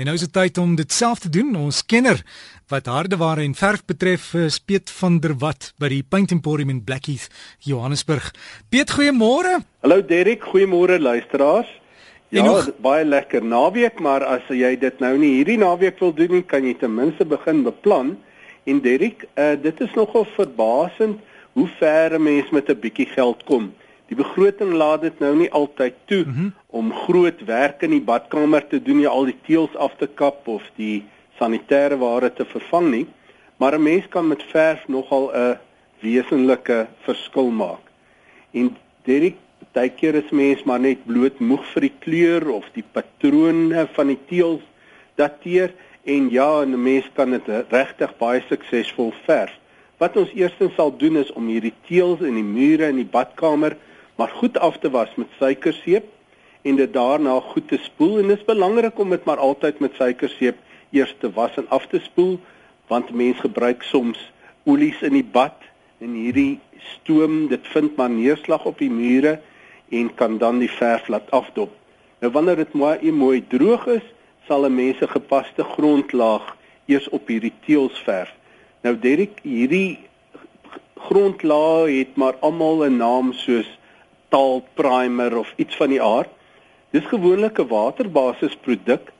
En nou is dit tyd om dit self te doen. Ons kenner wat hardeware en verf betref, is Piet van der Walt by die Paint Emporium in Blackheath, Johannesburg. Piet, goeiemôre. Hallo Derek, goeiemôre luisteraars. Ja, nog... baie lekker naweek, maar as jy dit nou nie hierdie naweek wil doen nie, kan jy ten minste begin beplan. En Derek, uh, dit is nogal verbasend hoe ver 'n mens met 'n bietjie geld kom. Die begroting laat dit nou nie altyd toe mm -hmm. om groot werk in die badkamer te doen, nie al die teëls af te kap of die sanitêre ware te vervang nie, maar 'n mens kan met verf nogal 'n wesenlike verskil maak. En Derek, baie keer is mens maar net bloot moeg vir die kleur of die patrone van die teëls dateer en ja, 'n mens kan dit regtig baie suksesvol verf. Wat ons eerstens sal doen is om hierdie teëls in die mure in die badkamer maar goed af te was met suikerseep en dit daarna goed te spoel en dit is belangrik om dit maar altyd met suikerseep eers te was en af te spoel want mense gebruik soms olies in die bad en hierdie stoom dit vind maar neerslag op die mure en kan dan die verf laat afdop. Nou wanneer dit mooi mooi droog is, sal 'n mens 'n gepaste grondlaag eers op hierdie teëls verf. Nou Derek, hierdie grondlaag het maar almal 'n naam soos taal primer of iets van die aard. Dis gewoonlik 'n waterbasis produk,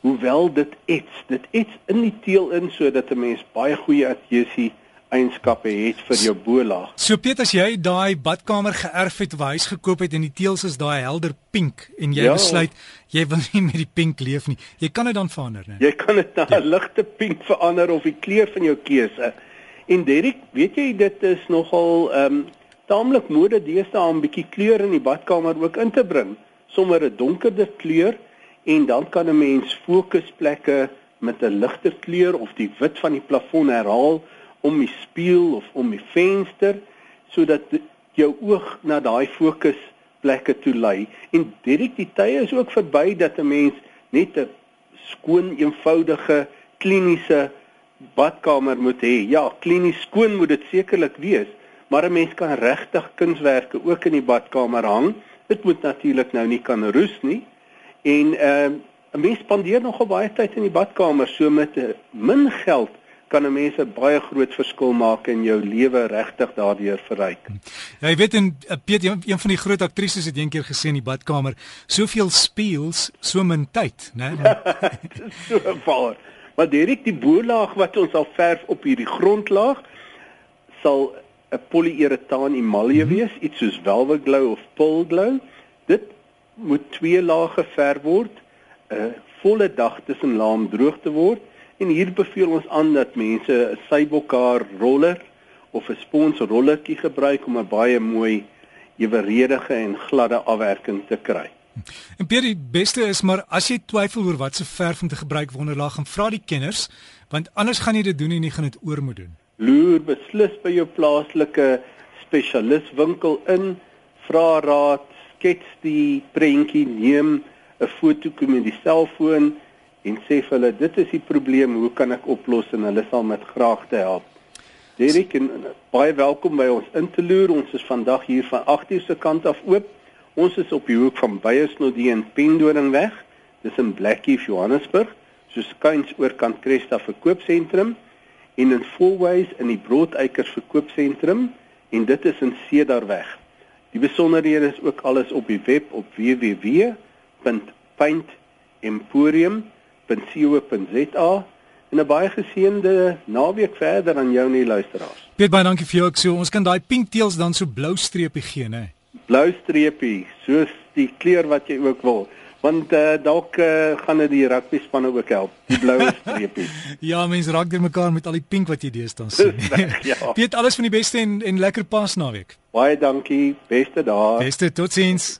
hoewel dit ets, dit ets in die teel in sodat 'n mens baie goeie adhesie eienskappe het vir jou bolaag. So Piet, as jy daai badkamer geërf het huis gekoop het en die teels is daai helder pink en jy ja. besluit jy wil nie met die pink leef nie, jy kan dit dan verander, né? Jy kan dit na 'n ja. ligte pink verander of die kleur van jou keuse. En Derek, weet jy dit is nogal ehm um, taamlik mode deesdae om 'n bietjie kleur in die badkamer ook in te bring, sommer 'n donkerder kleur en dan kan 'n mens fokusplekke met 'n ligter kleur of die wit van die plafon herhaal om die spieël of om die venster sodat jou oog na daai fokusplekke toe lei. En direk die tye is ook verby dat 'n mens net 'n skoon, eenvoudige, kliniese badkamer moet hê. Ja, klinies skoon moet dit sekerlik wees maar 'n mens kan regtig kunswerke ook in die badkamer hang. Dit moet natuurlik nou nie kan roes nie. En ehm uh, 'n mens spandeer nogal baie tyd in die badkamer, so met uh, min geld kan 'n mens 'n baie groot verskil maak in jou lewe regtig daardeur verryk. Ja, jy weet en uh, Piet, een van die groot aktrises het eendag gesê in die badkamer, soveel speels, so min tyd, né? so waar. Maar direk die bolaag wat ons al verf op hierdie grondlaag sal 'n polyuretaan emalje mhm. wees, iets soos velvet glow of pearl glow. Dit moet twee lae geverf word, 'n volle dag tussen laam droog te word en hier beveel ons aan dat mense 'n sybokar roller of 'n spons rollertjie gebruik om 'n baie mooi eweredige en gladde afwerking te kry. En Pierre, die beste is maar as jy twyfel oor wat se verf om te gebruik wonderlaag, gaan vra die kenners, want anders gaan jy dit doen en jy gaan dit oor moet doen loer beslis by jou plaaslike spesialiswinkel in, vra raad, skets die prentjie, neem 'n foto kom met die selfoon en sê vir hulle dit is die probleem, hoe kan ek oplos en hulle sal met graagte help. Derek en baie welkom by ons in te loer. Ons is vandag hier van 8:00 se kant af oop. Ons is op die hoek van Beyers-Nodie en Pendoringweg. Dis in Blackheath, Johannesburg, so skuins oor kant Cresta verkoopsentrum en in Fourways in die Broodeikers verkoopsentrum en dit is in Cedarweg. Die besonderhede is ook alles op die web op www.paintemporium.co.za en 'n baie geseënde naweek verder aan jou en die luisteraars. Piet baie dankie vir jou ek so ons kan daai pink teels dan so blou streepie gee nê. Blou streepie soos die kleur wat jy ook wil want uh, dalk uh, gaan dit die rugby spanne ook help die bloue streepies ja mense raak deur mekaar met al die pink wat jy deesdae sien. Ja. Piet alles van die beste en en lekker pas naweek baie dankie beste dae. Beste totsiens